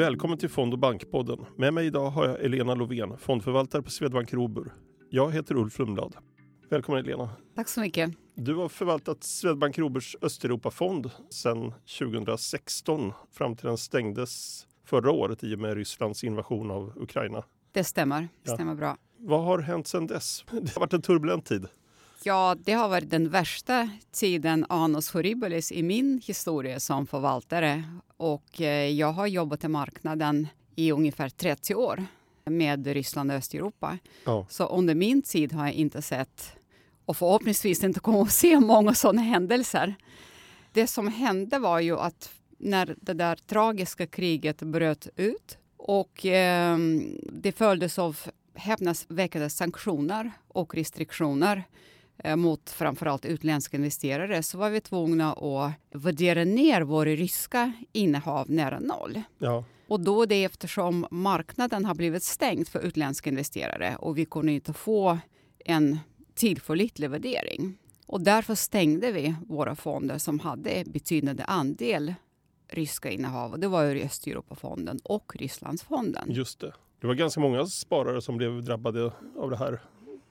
Välkommen till Fond och bankpodden. Med mig idag har jag Elena Lovén, fondförvaltare på Swedbank Robur. Jag heter Ulf Lundblad. Välkommen Elena. Tack så mycket. Du har förvaltat Swedbank Roburs Östeuropafond sedan 2016 fram till den stängdes förra året i och med Rysslands invasion av Ukraina. Det stämmer. Det Ja. stämmer bra. Vad har hänt sedan dess? Det har varit en turbulent tid. Ja, det har varit den värsta tiden annus horribilis i min historia som förvaltare. Och eh, jag har jobbat i marknaden i ungefär 30 år med Ryssland och Östeuropa. Ja. Så under min tid har jag inte sett och förhoppningsvis inte kommer att se många sådana händelser. Det som hände var ju att när det där tragiska kriget bröt ut och eh, det följdes av häpnadsväckande sanktioner och restriktioner mot framförallt utländska investerare så var vi tvungna att värdera ner våra ryska innehav nära noll. Ja. Och då det eftersom marknaden har blivit stängd för utländska investerare och vi kunde inte få en tillförlitlig värdering. Och därför stängde vi våra fonder som hade betydande andel ryska innehav. Och det var ju Östeuropafonden och Rysslandsfonden. Just det. Det var ganska många sparare som blev drabbade av det här.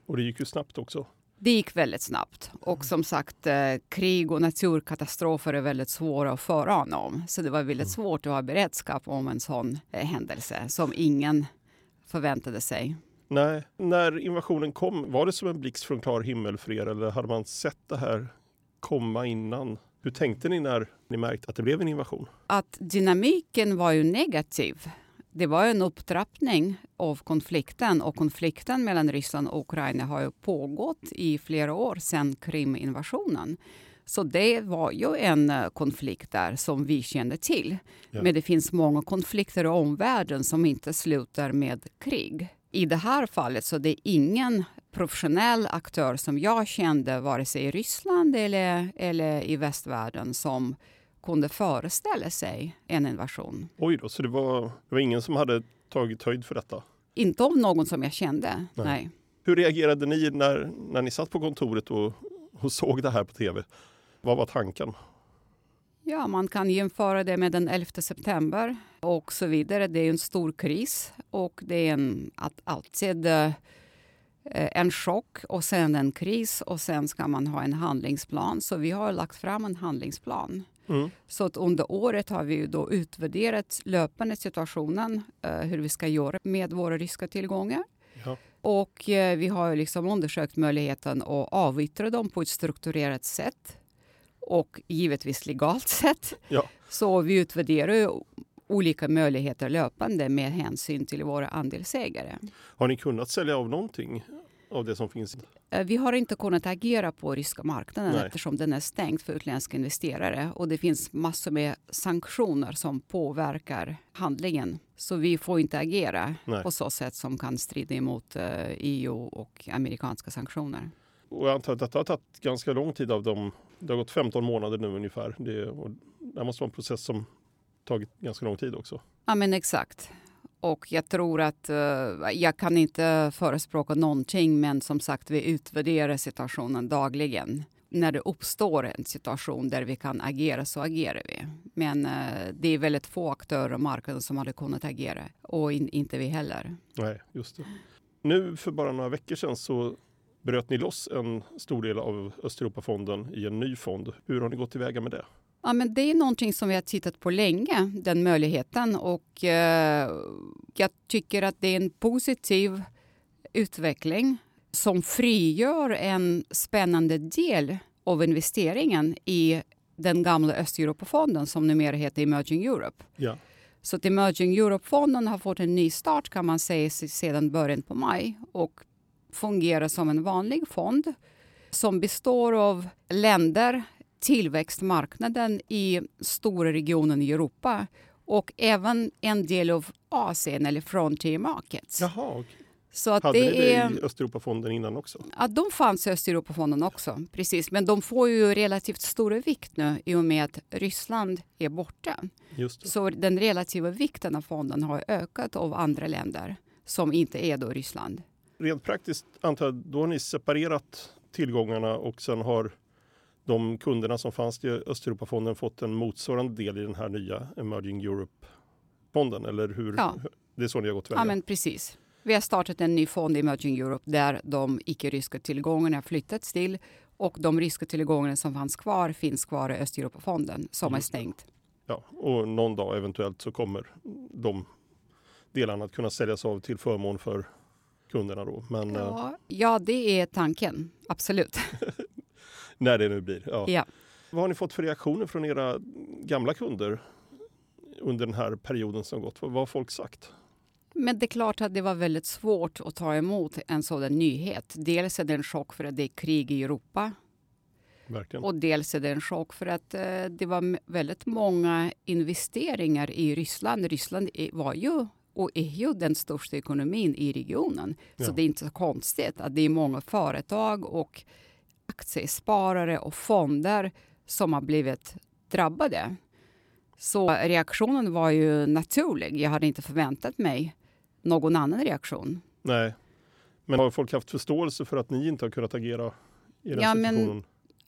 Och det gick ju snabbt också. Det gick väldigt snabbt. Och som sagt, eh, krig och naturkatastrofer är väldigt svåra att förana om. Så det var väldigt svårt att ha beredskap om en sån eh, händelse som ingen förväntade sig. Nej, när invasionen kom, var det som en blixt från klar himmel för er eller hade man sett det här komma innan? Hur tänkte ni när ni märkte att det blev en invasion? Att dynamiken var ju negativ. Det var en upptrappning av konflikten och konflikten mellan Ryssland och Ukraina har ju pågått i flera år sedan Kriminvasionen. Så det var ju en eh, konflikt där som vi kände till. Ja. Men det finns många konflikter i omvärlden som inte slutar med krig. I det här fallet så det är ingen professionell aktör som jag kände vare sig i Ryssland eller, eller i västvärlden som kunde föreställa sig en invasion. Oj då, så det var, det var ingen som hade tagit höjd för detta? Inte av någon som jag kände. Nej. Nej. Hur reagerade ni när, när ni satt på kontoret och, och såg det här på tv? Vad var tanken? Ja, man kan jämföra det med den 11 september och så vidare. Det är en stor kris och det är en, att alltid eh, en chock och sen en kris och sen ska man ha en handlingsplan. Så vi har lagt fram en handlingsplan. Mm. Så att under året har vi ju då utvärderat löpande situationen, eh, hur vi ska göra med våra ryska tillgångar. Ja. Och eh, vi har liksom undersökt möjligheten att avyttra dem på ett strukturerat sätt och givetvis legalt sätt. Ja. Så vi utvärderar olika möjligheter löpande med hänsyn till våra andelsägare. Har ni kunnat sälja av någonting av det som finns? Eh, Vi har inte kunnat agera på ryska marknaden Nej. eftersom den är stängd för utländska investerare och det finns massor med sanktioner som påverkar handlingen. Så vi får inte agera Nej. på så sätt som kan strida emot eh, EU och amerikanska sanktioner. Och jag antar att detta har tagit ganska lång tid av dem. Det har gått 15 månader nu ungefär. Det, och det måste vara en process som tagit ganska lång tid också. Ja, men exakt. Och jag tror att eh, jag kan inte förespråka någonting, men som sagt, vi utvärderar situationen dagligen. När det uppstår en situation där vi kan agera så agerar vi. Men eh, det är väldigt få aktörer och marknaden som hade kunnat agera och in, inte vi heller. Nej, just det. Nu för bara några veckor sedan så bröt ni loss en stor del av Östeuropafonden i en ny fond. Hur har ni gått tillväga med det? Ja, men det är någonting som vi har tittat på länge, den möjligheten. Och eh, jag tycker att det är en positiv utveckling som frigör en spännande del av investeringen i den gamla Östeuropafonden som numera heter Emerging Europe. Ja, Så att Emerging Europe-fonden har fått en ny start kan man säga sedan början på maj och fungerar som en vanlig fond som består av länder, tillväxtmarknaden i stora regionen i Europa och även en del av Asien eller frontier markets. Jaha. Så att Hade det det är, i Östeuropafonden innan också? Ja, de fanns i Östeuropafonden också, precis. Men de får ju relativt stor vikt nu i och med att Ryssland är borta. Just det. Så den relativa vikten av fonden har ökat av andra länder som inte är då Ryssland. Rent praktiskt antar jag, då har ni separerat tillgångarna och sen har de kunderna som fanns i Östeuropafonden fått en motsvarande del i den här nya Emerging Europe fonden eller hur? Ja. Det är så ni har gått tillväga? Ja, men precis. Vi har startat en ny fond i Emerging Europe där de icke-ryska tillgångarna har flyttats till och de ryska tillgångarna som fanns kvar finns kvar i Östeuropafonden som är Just det. stängt. Ja, och någon dag eventuellt så kommer de delarna att kunna säljas av till förmån för kunderna då. Men eh, Ja, ja, det är tanken. Absolut. när det nu blir. Ja. Ja. Vad har ni fått för reaktioner från era gamla kunder under den här perioden som gått? Vad har folk sagt? Men det är klart att det var väldigt svårt att ta emot en sådan nyhet. Dels är det en chock för att det är krig i Europa Verkligen. och dels är det en chock för att eh, det var väldigt många investeringar i Ryssland. Ryssland var ju och är ju den största ekonomin i regionen. Så Ja. det är inte så konstigt att det är många företag och aktiesparare och fonder som har blivit drabbade. Så reaktionen var ju naturlig. Jag hade inte förväntat mig någon annan reaktion. Nej. Men har folk haft förståelse för att ni inte har kunnat agera i den Ja, men- situationen?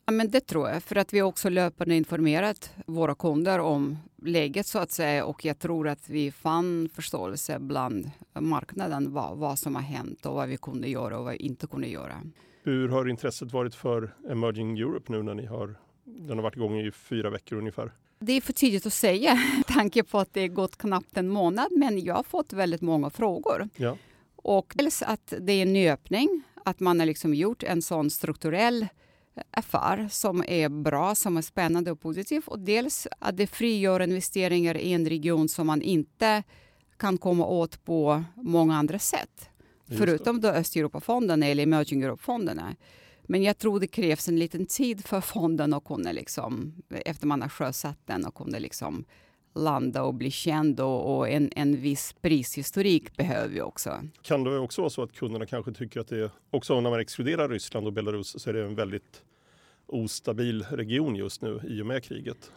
Ja, men det tror jag, för att vi också löpande informerat våra kunder om läget så att säga och jag tror att vi fann förståelse bland marknaden vad, vad som har hänt och vad vi kunde göra och vad vi inte kunde göra. Hur har intresset varit för Emerging Europe nu när ni har den har varit igång i fyra veckor ungefär? Det är för tidigt att säga, tanke på att det gått knappt en månad, men jag har fått väldigt många frågor. Ja. Och dels att det är en nyöppning, att man har liksom gjort en sån strukturell affär som är bra, som är spännande och positiv. Och dels att det frigör investeringar i en region som man inte kan komma åt på många andra sätt. Förutom då Östeuropafonden eller Emerging Europe-fonderna. Men jag tror det krävs en liten tid för fonden att kunna, liksom, efter man har sjösatt den, och kunna liksom landa och bli känd och, och en, en viss prishistorik behöver vi också. Kan det också vara så att kunderna kanske tycker att det är, också när man exkluderar Ryssland och Belarus så är det en väldigt ostabil region just nu i och med kriget?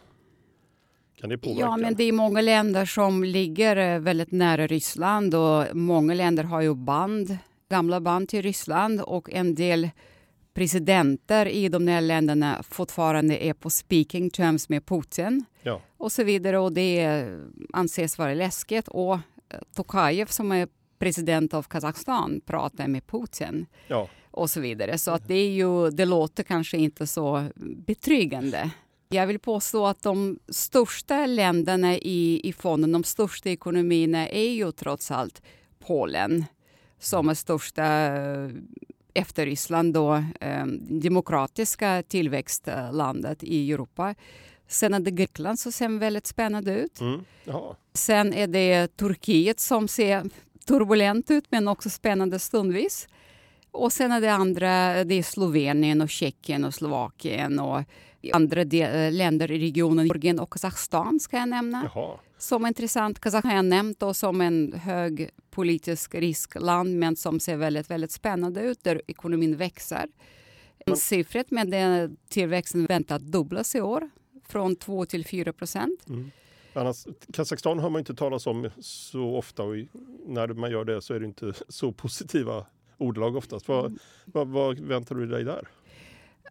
Kan det påverka? Ja, men det är många länder som ligger eh, väldigt nära Ryssland och många länder har ju band, gamla band till Ryssland och en del presidenter i de här länderna fortfarande är på speaking terms med Putin Ja. och så vidare och det anses vara läskigt och eh, Tokajev som är president av Kazakstan pratar med Putin Ja, och så vidare. Så att det, är ju, det låter kanske inte så betryggande. Jag vill påstå att de största länderna i, i fonden, de största ekonomierna är ju trots allt Polen som är största eh, efter Ryssland då, eh, demokratiska tillväxtlandet i Europa. Sen är det Grekland som ser väldigt spännande ut. mm. Sen är det Turkiet som ser turbulent ut men också spännande stundvis. Och sen är det andra, det är Slovenien och Tjeckien och Slovakien och andra de, länder i regionen. Georgien och Kazakstan ska jag nämna. Jaha. Som intressant. Kazakstan har jag nämnt då som en hög politisk riskland men som ser väldigt, väldigt spännande ut där ekonomin växer. Men- Siffret med den tillväxten väntas dubblas i år från 2 till 4 procent. Mm. Annars, Kazakstan hör man inte talas om så ofta och när man gör det så är det inte så positiva ordalag oftast. Vad, vad, vad väntar du dig där?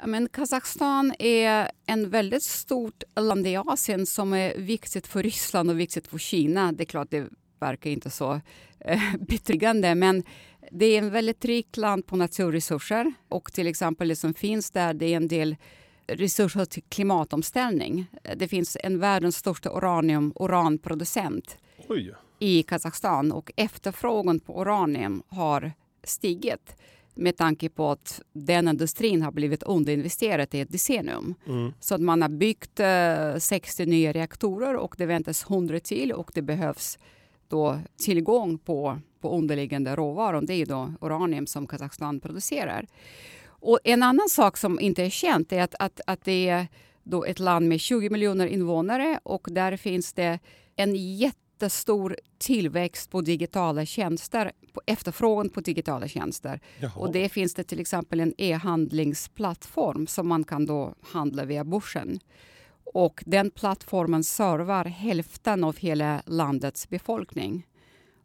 Men Kazakstan är en väldigt stort land i Asien som är viktigt för Ryssland och viktigt för Kina. Det är klart, det verkar inte så eh, betryggande, men det är en väldigt rikt land på naturresurser och till exempel det som finns där, det är en del resurser till klimatomställning. Det finns en världens största uranium, uranproducent Oj, i Kazakstan och efterfrågan på uranium har stigit med tanke på att den industrin har blivit underinvesterad i ett decennium. mm. Så att man har byggt eh, 60 nya reaktorer och det väntas 100 till och det behövs då tillgång på, på underliggande råvaror. Det är då uranium som Kazakstan producerar. Och en annan sak som inte är känt är att, att, att det är då ett land med 20 miljoner invånare och där finns det en jättestor tillväxt på digitala tjänster, på efterfrågan på digitala tjänster. Jaha. Och det finns det till exempel en e-handlingsplattform som man kan då handla via börsen. Och den plattformen servar hälften av hela landets befolkning.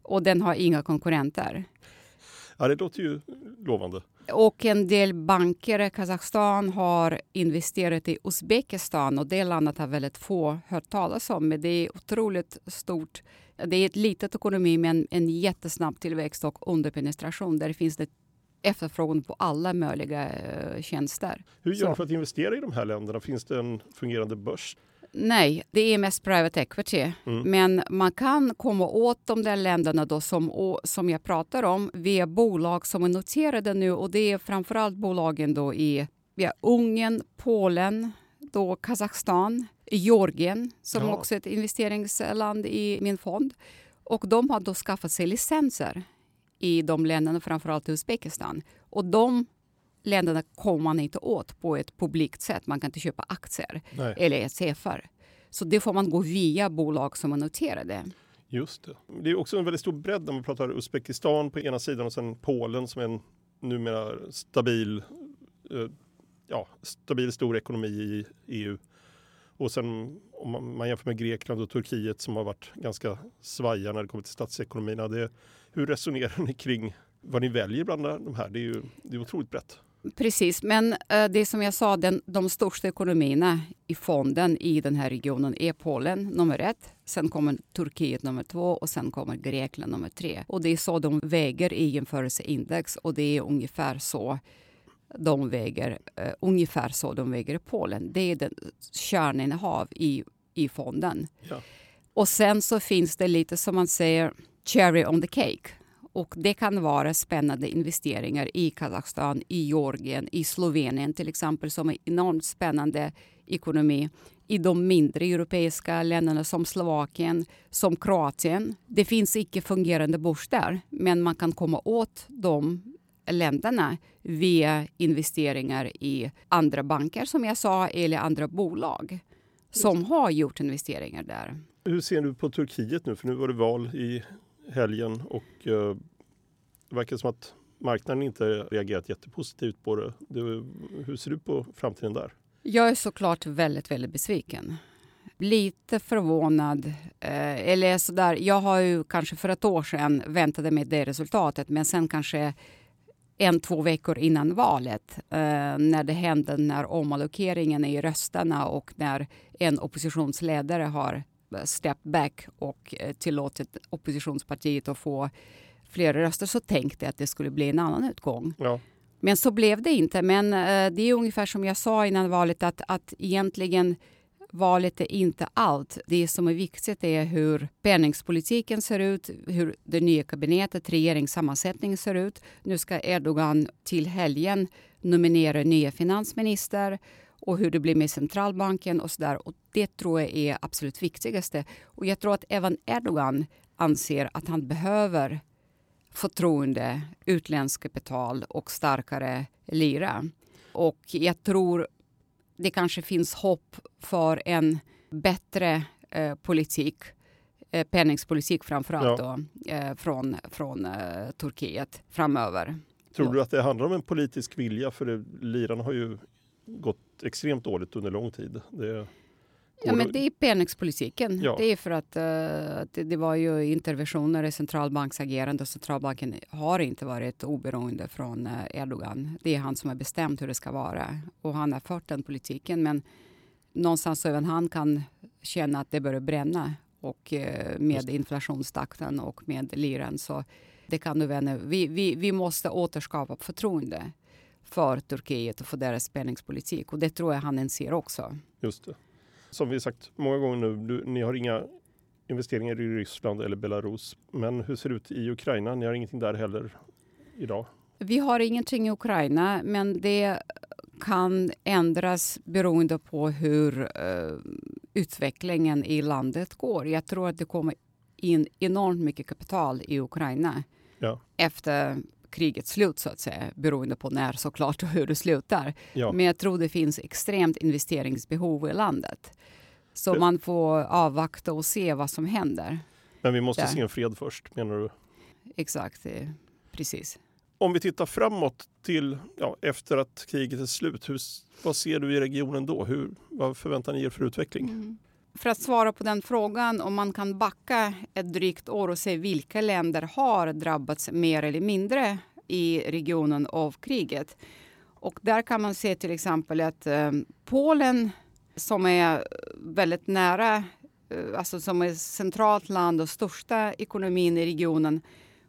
Och den har inga konkurrenter. Ja, det låter ju lovande. Och en del banker i Kazakstan har investerat i Uzbekistan och det landet har väldigt få hört talas om. Men det är otroligt stort. Det är ett litet ekonomi med en jättesnabb tillväxt och underpenetration. Där finns det efterfrågan på alla möjliga eh, tjänster. Hur gör du för att investera i de här länderna? Finns det en fungerande börs? Nej, det är mest private equity. Mm. Men man kan komma åt de där länderna då som, som jag pratar om via bolag som är noterade nu och det är framförallt bolagen då i ja, Ungern, Polen, då Kazakstan, Georgien som ja. också är ett investeringsland i min fond. Och de har då skaffat sig licenser i de länderna, framförallt i Uzbekistan. Och de länderna kommer man inte åt på ett publikt sätt. Man kan inte köpa aktier Nej. eller ETFer. Så det får man gå via bolag som är noterade. Just det. Det är också en väldigt stor bredd när man pratar Uzbekistan på ena sidan och sen Polen som är en numera stabil, eh, ja, stabil stor ekonomi i EU. Och sen om man jämför med Grekland och Turkiet som har varit ganska svaja när det kommer till statsekonomierna. Det, hur resonerar ni kring vad ni väljer bland de här? Det är ju det är otroligt brett. Precis, men eh, det som jag sa, den, de största ekonomierna i fonden i den här regionen är Polen nummer ett. Sen kommer Turkiet nummer två och sen kommer Grekland nummer tre. Och det är så de väger i jämförelseindex och det är ungefär så de väger, uh, ungefär så de väger i Polen. Det är den kärninnehav i, i fonden. Ja. Och sen så finns det lite som man säger cherry on the cake och det kan vara spännande investeringar i Kazakstan, i Georgien, i Slovenien till exempel som är enormt spännande ekonomi i de mindre europeiska länderna som Slovakien, som Kroatien. Det finns icke fungerande börs där, men man kan komma åt de länderna via investeringar i andra banker som jag sa, eller andra bolag som har gjort investeringar där. Hur ser du på Turkiet nu? För nu var det val i helgen och eh, det verkar som att marknaden inte reagerat jättepositivt på det. det. Hur ser du på framtiden där? Jag är såklart väldigt, väldigt besviken. Lite förvånad. Eh, eller sådär, jag har ju kanske för ett år sedan väntade mig det resultatet men sen kanske en, två veckor innan valet eh, när det hände när omallokeringen i rösterna och när en oppositionsledare har step back och eh, tillåtit oppositionspartiet att få fler röster så tänkte jag att det skulle bli en annan utgång. Ja. Men så blev det inte. Men eh, det är ungefär som jag sa innan valet att, att egentligen valet är inte allt. Det som är viktigt är hur penningpolitiken ser ut, hur det nya kabinettet, regeringssammansättningen ser ut. Nu ska Erdogan till helgen nominera nya finansminister och hur det blir med centralbanken och så där. Och det tror jag är absolut viktigaste. Och jag tror att även Erdogan anser att han behöver förtroende, utländskt kapital och starkare lira. Och jag tror det kanske finns hopp för en bättre eh, politik, eh, penningpolitik framförallt ja. då, eh, från, från eh, Turkiet framöver. Tror du att det handlar om en politisk vilja? För det, liran har ju gått extremt dåligt under lång tid. Det, Ja, men det är penningpolitiken. Ja. Det är för att uh, det, det, var ju interventioner i centralbanksagerande och centralbanken har inte varit oberoende från uh, Erdogan. Det är han som har bestämt hur det ska vara och han har fört den politiken. Men någonstans även han kan känna att det börjar bränna och uh, med inflationstakten och med liran. Så det kan du vänner. Vi, vi, vi måste återskapa förtroende för Turkiet och för deras penningpolitik och det tror jag han inser också. Just det. Som vi sagt många gånger nu, du, ni har inga investeringar i Ryssland eller Belarus. Men hur ser det ut i Ukraina? Ni har ingenting där heller idag? Vi har ingenting i Ukraina, men det kan ändras beroende på hur uh, utvecklingen i landet går. Jag tror att det kommer in enormt mycket kapital i Ukraina ja. efter krigets slut så att säga, beroende på när såklart och hur det slutar. Ja. Men jag tror det finns extremt investeringsbehov i landet. Så man får avvakta och se vad som händer. Men vi måste Där. se en fred först menar du? Exakt, precis. Om vi tittar framåt till ja, efter att kriget är slut, hur, vad ser du i regionen då? Hur, vad förväntar ni er för utveckling? Mm. För att svara på den frågan, om man kan backa ett drygt år och se vilka länder har drabbats mer eller mindre i regionen av kriget. Och där kan man se till exempel att eh, Polen som är väldigt nära, eh, alltså som är centralt land och största ekonomin i regionen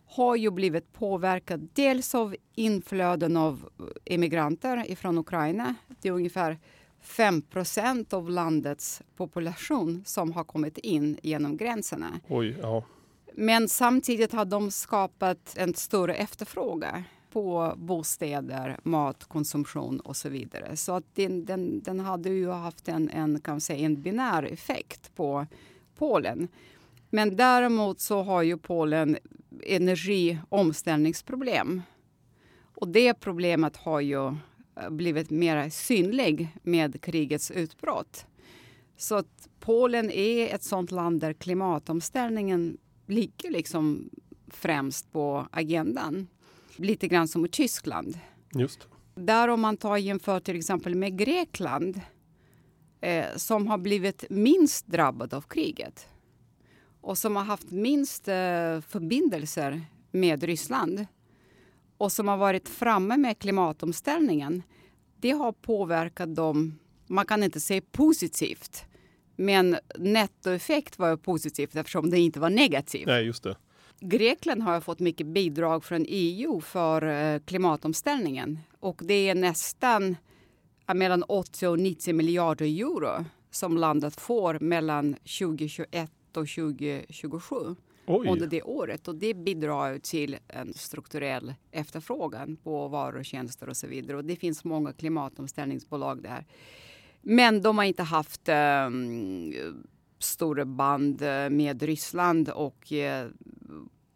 har ju blivit påverkad dels av inflöden av eh, emigranter från Ukraina. Det är ungefär 5% av landets population som har kommit in genom gränserna. Oj, ja. Men samtidigt har de skapat en större efterfrågan på bostäder, mat, konsumtion och så vidare. Så att den, den, den hade ju haft en, en, kan säga, en binär effekt på Polen. Men däremot så har ju Polen energiomställningsproblem. Och det problemet har ju blivit mer synlig med krigets utbrott. Så att Polen är ett sånt land där klimatomställningen ligger liksom främst på agendan. Lite grann som i Tyskland. Just. Där om man tar jämför till exempel med Grekland eh, som har blivit minst drabbad av kriget och som har haft minst eh, förbindelser med Ryssland och som har varit framme med klimatomställningen. Det har påverkat dem, man kan inte säga positivt, men nettoeffekt var positivt eftersom det inte var negativt. Nej, just det. Grekland har fått mycket bidrag från EU för eh, klimatomställningen och det är nästan mellan 80 och 90 miljarder euro som landet får mellan 2021 och 2027 Oj. under det året. Och det bidrar till en strukturell efterfrågan på varor och tjänster och så vidare. Och det finns många klimatomställningsbolag där. Men de har inte haft ehm, um, stora band eh, med Ryssland och uh,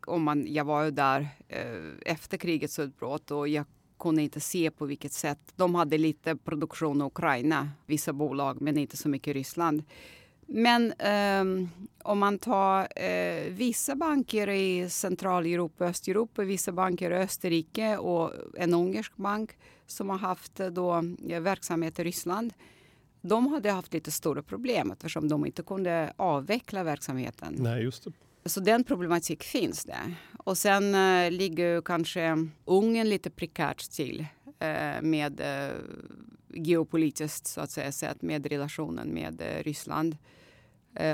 om man, jag var ju där uh, efter krigets utbrott och jag kunde inte se på vilket sätt. De hade lite produktion i Ukraina, vissa bolag, men inte så mycket i Ryssland. Men um, om man tar uh, vissa banker i Centraleuropa och Östeuropa, vissa banker i Österrike och en ungersk bank som har haft då, verksamhet i Ryssland de hade haft lite stora problem eftersom de inte kunde avveckla verksamheten. Nej, just det. Så den problematik finns där. Och sen uh, ligger kanske Ungern lite prekärt till uh, med geopolitiskt så att säga med relationen med Ryssland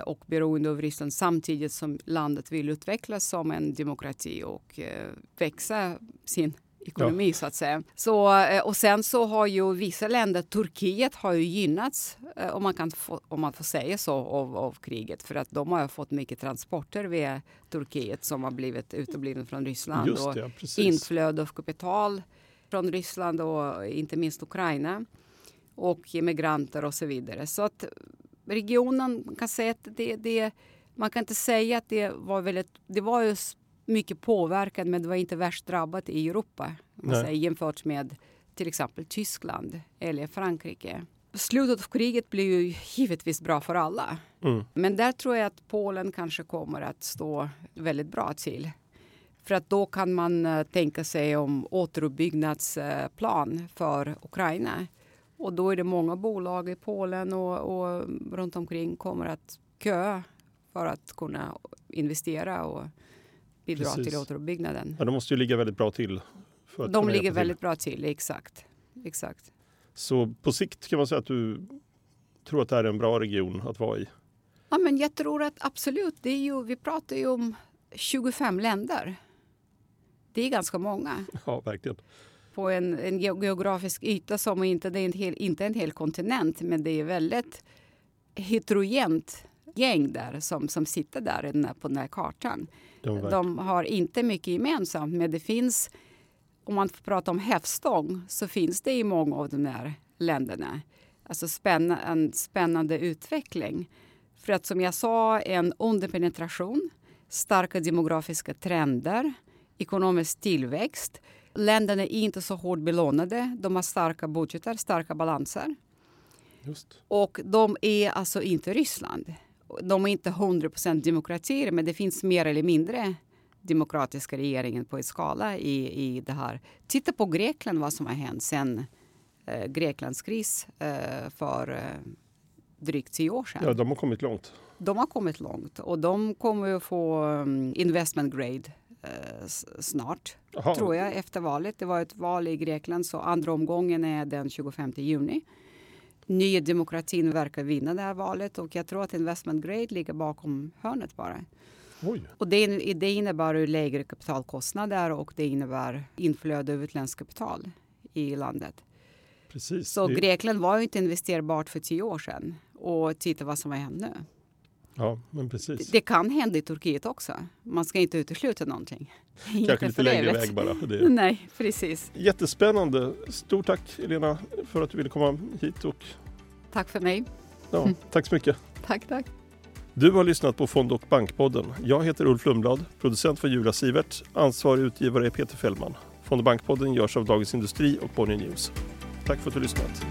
och beroende av Ryssland samtidigt som landet vill utvecklas som en demokrati och växa sin ekonomi ja. så att säga. Så, eh, och sen så har ju vissa länder, Turkiet har ju gynnats eh, om man, kan få, om man får säga så av, av kriget för att de har fått mycket transporter via Turkiet som har blivit utebliven från Ryssland Just och ja, inflöde av kapital från Ryssland och inte minst Ukraina och immigranter och så vidare. Så att regionen kan säga att det, det man kan inte säga att det var väldigt, det var ju mycket påverkad men det var inte värst drabbat i Europa säger, jämfört med till exempel Tyskland eller Frankrike. Slutet av kriget blir ju givetvis bra för alla. Mm. Men där tror jag att Polen kanske kommer att stå väldigt bra till. För att då kan man uh, tänka sig om återuppbyggnadsplan för Ukraina. Och då är det många bolag i Polen och, och runt omkring kommer att köa för att kunna investera och bidra Precis. till återuppbyggnaden. Ja, de måste ju ligga väldigt bra till. de ligger väldigt bra till, exakt. exakt. Så på sikt kan man säga att du tror att det här är en bra region att vara i? Ja, men jag tror att absolut. Det är ju, vi pratar ju om 25 länder. Det är ganska många. Ja, verkligen. På en, en geografisk yta som inte det är en hel, inte en hel kontinent, men det är väldigt heterogent gäng där som, som sitter där på den här kartan. De, de har inte mycket gemensamt, men det finns, om man pratar om hävstång, så finns det i många av de här länderna. Alltså spänna, en spännande utveckling. För att som jag sa, en underpenetration, starka demografiska trender, ekonomisk tillväxt. Länderna är inte så hårt belånade. De har starka budgetar, starka balanser. Just. Och de är alltså inte Ryssland de är inte 100% demokratier, men det finns mer eller mindre demokratiska regeringen på en skala i, i det här. Titta på Grekland, vad som har hänt sen eh, Greklands kris eh, för eh, drygt tio år sedan. Ja, de har kommit långt. De har kommit långt och de kommer att få um, investment grade eh, snart, Aha. tror jag, efter valet. Det var ett val i Grekland, så andra omgången är den 25 juni. Nya demokratin verkar vinna det här valet och jag tror att investment grade ligger bakom hörnet bara. Oj. Och det, det innebär lägre kapitalkostnader och det innebär inflöde av utländskt kapital i landet. Precis. Så Det- Grekland var ju inte investerbart för tio år sedan. Och titta vad som har hänt nu. Ja, men precis. Det, kan hända i Turkiet också. Man ska inte utesluta någonting. Inte Kanske lite för längre väg bara. Det. Nej, precis. Jättespännande. Stort tack Elena för att du ville komma hit och Tack för mig. ja, Mm. tack så mycket. Tack, tack. Du har lyssnat på Fond och bankpodden. Jag heter Ulf Lundblad, producent var Julia Sivert, ansvarig utgivare är Peter Fällman. Fond och bankpodden görs av Dagens Industri och Bonnier News. Tack för att du har lyssnat.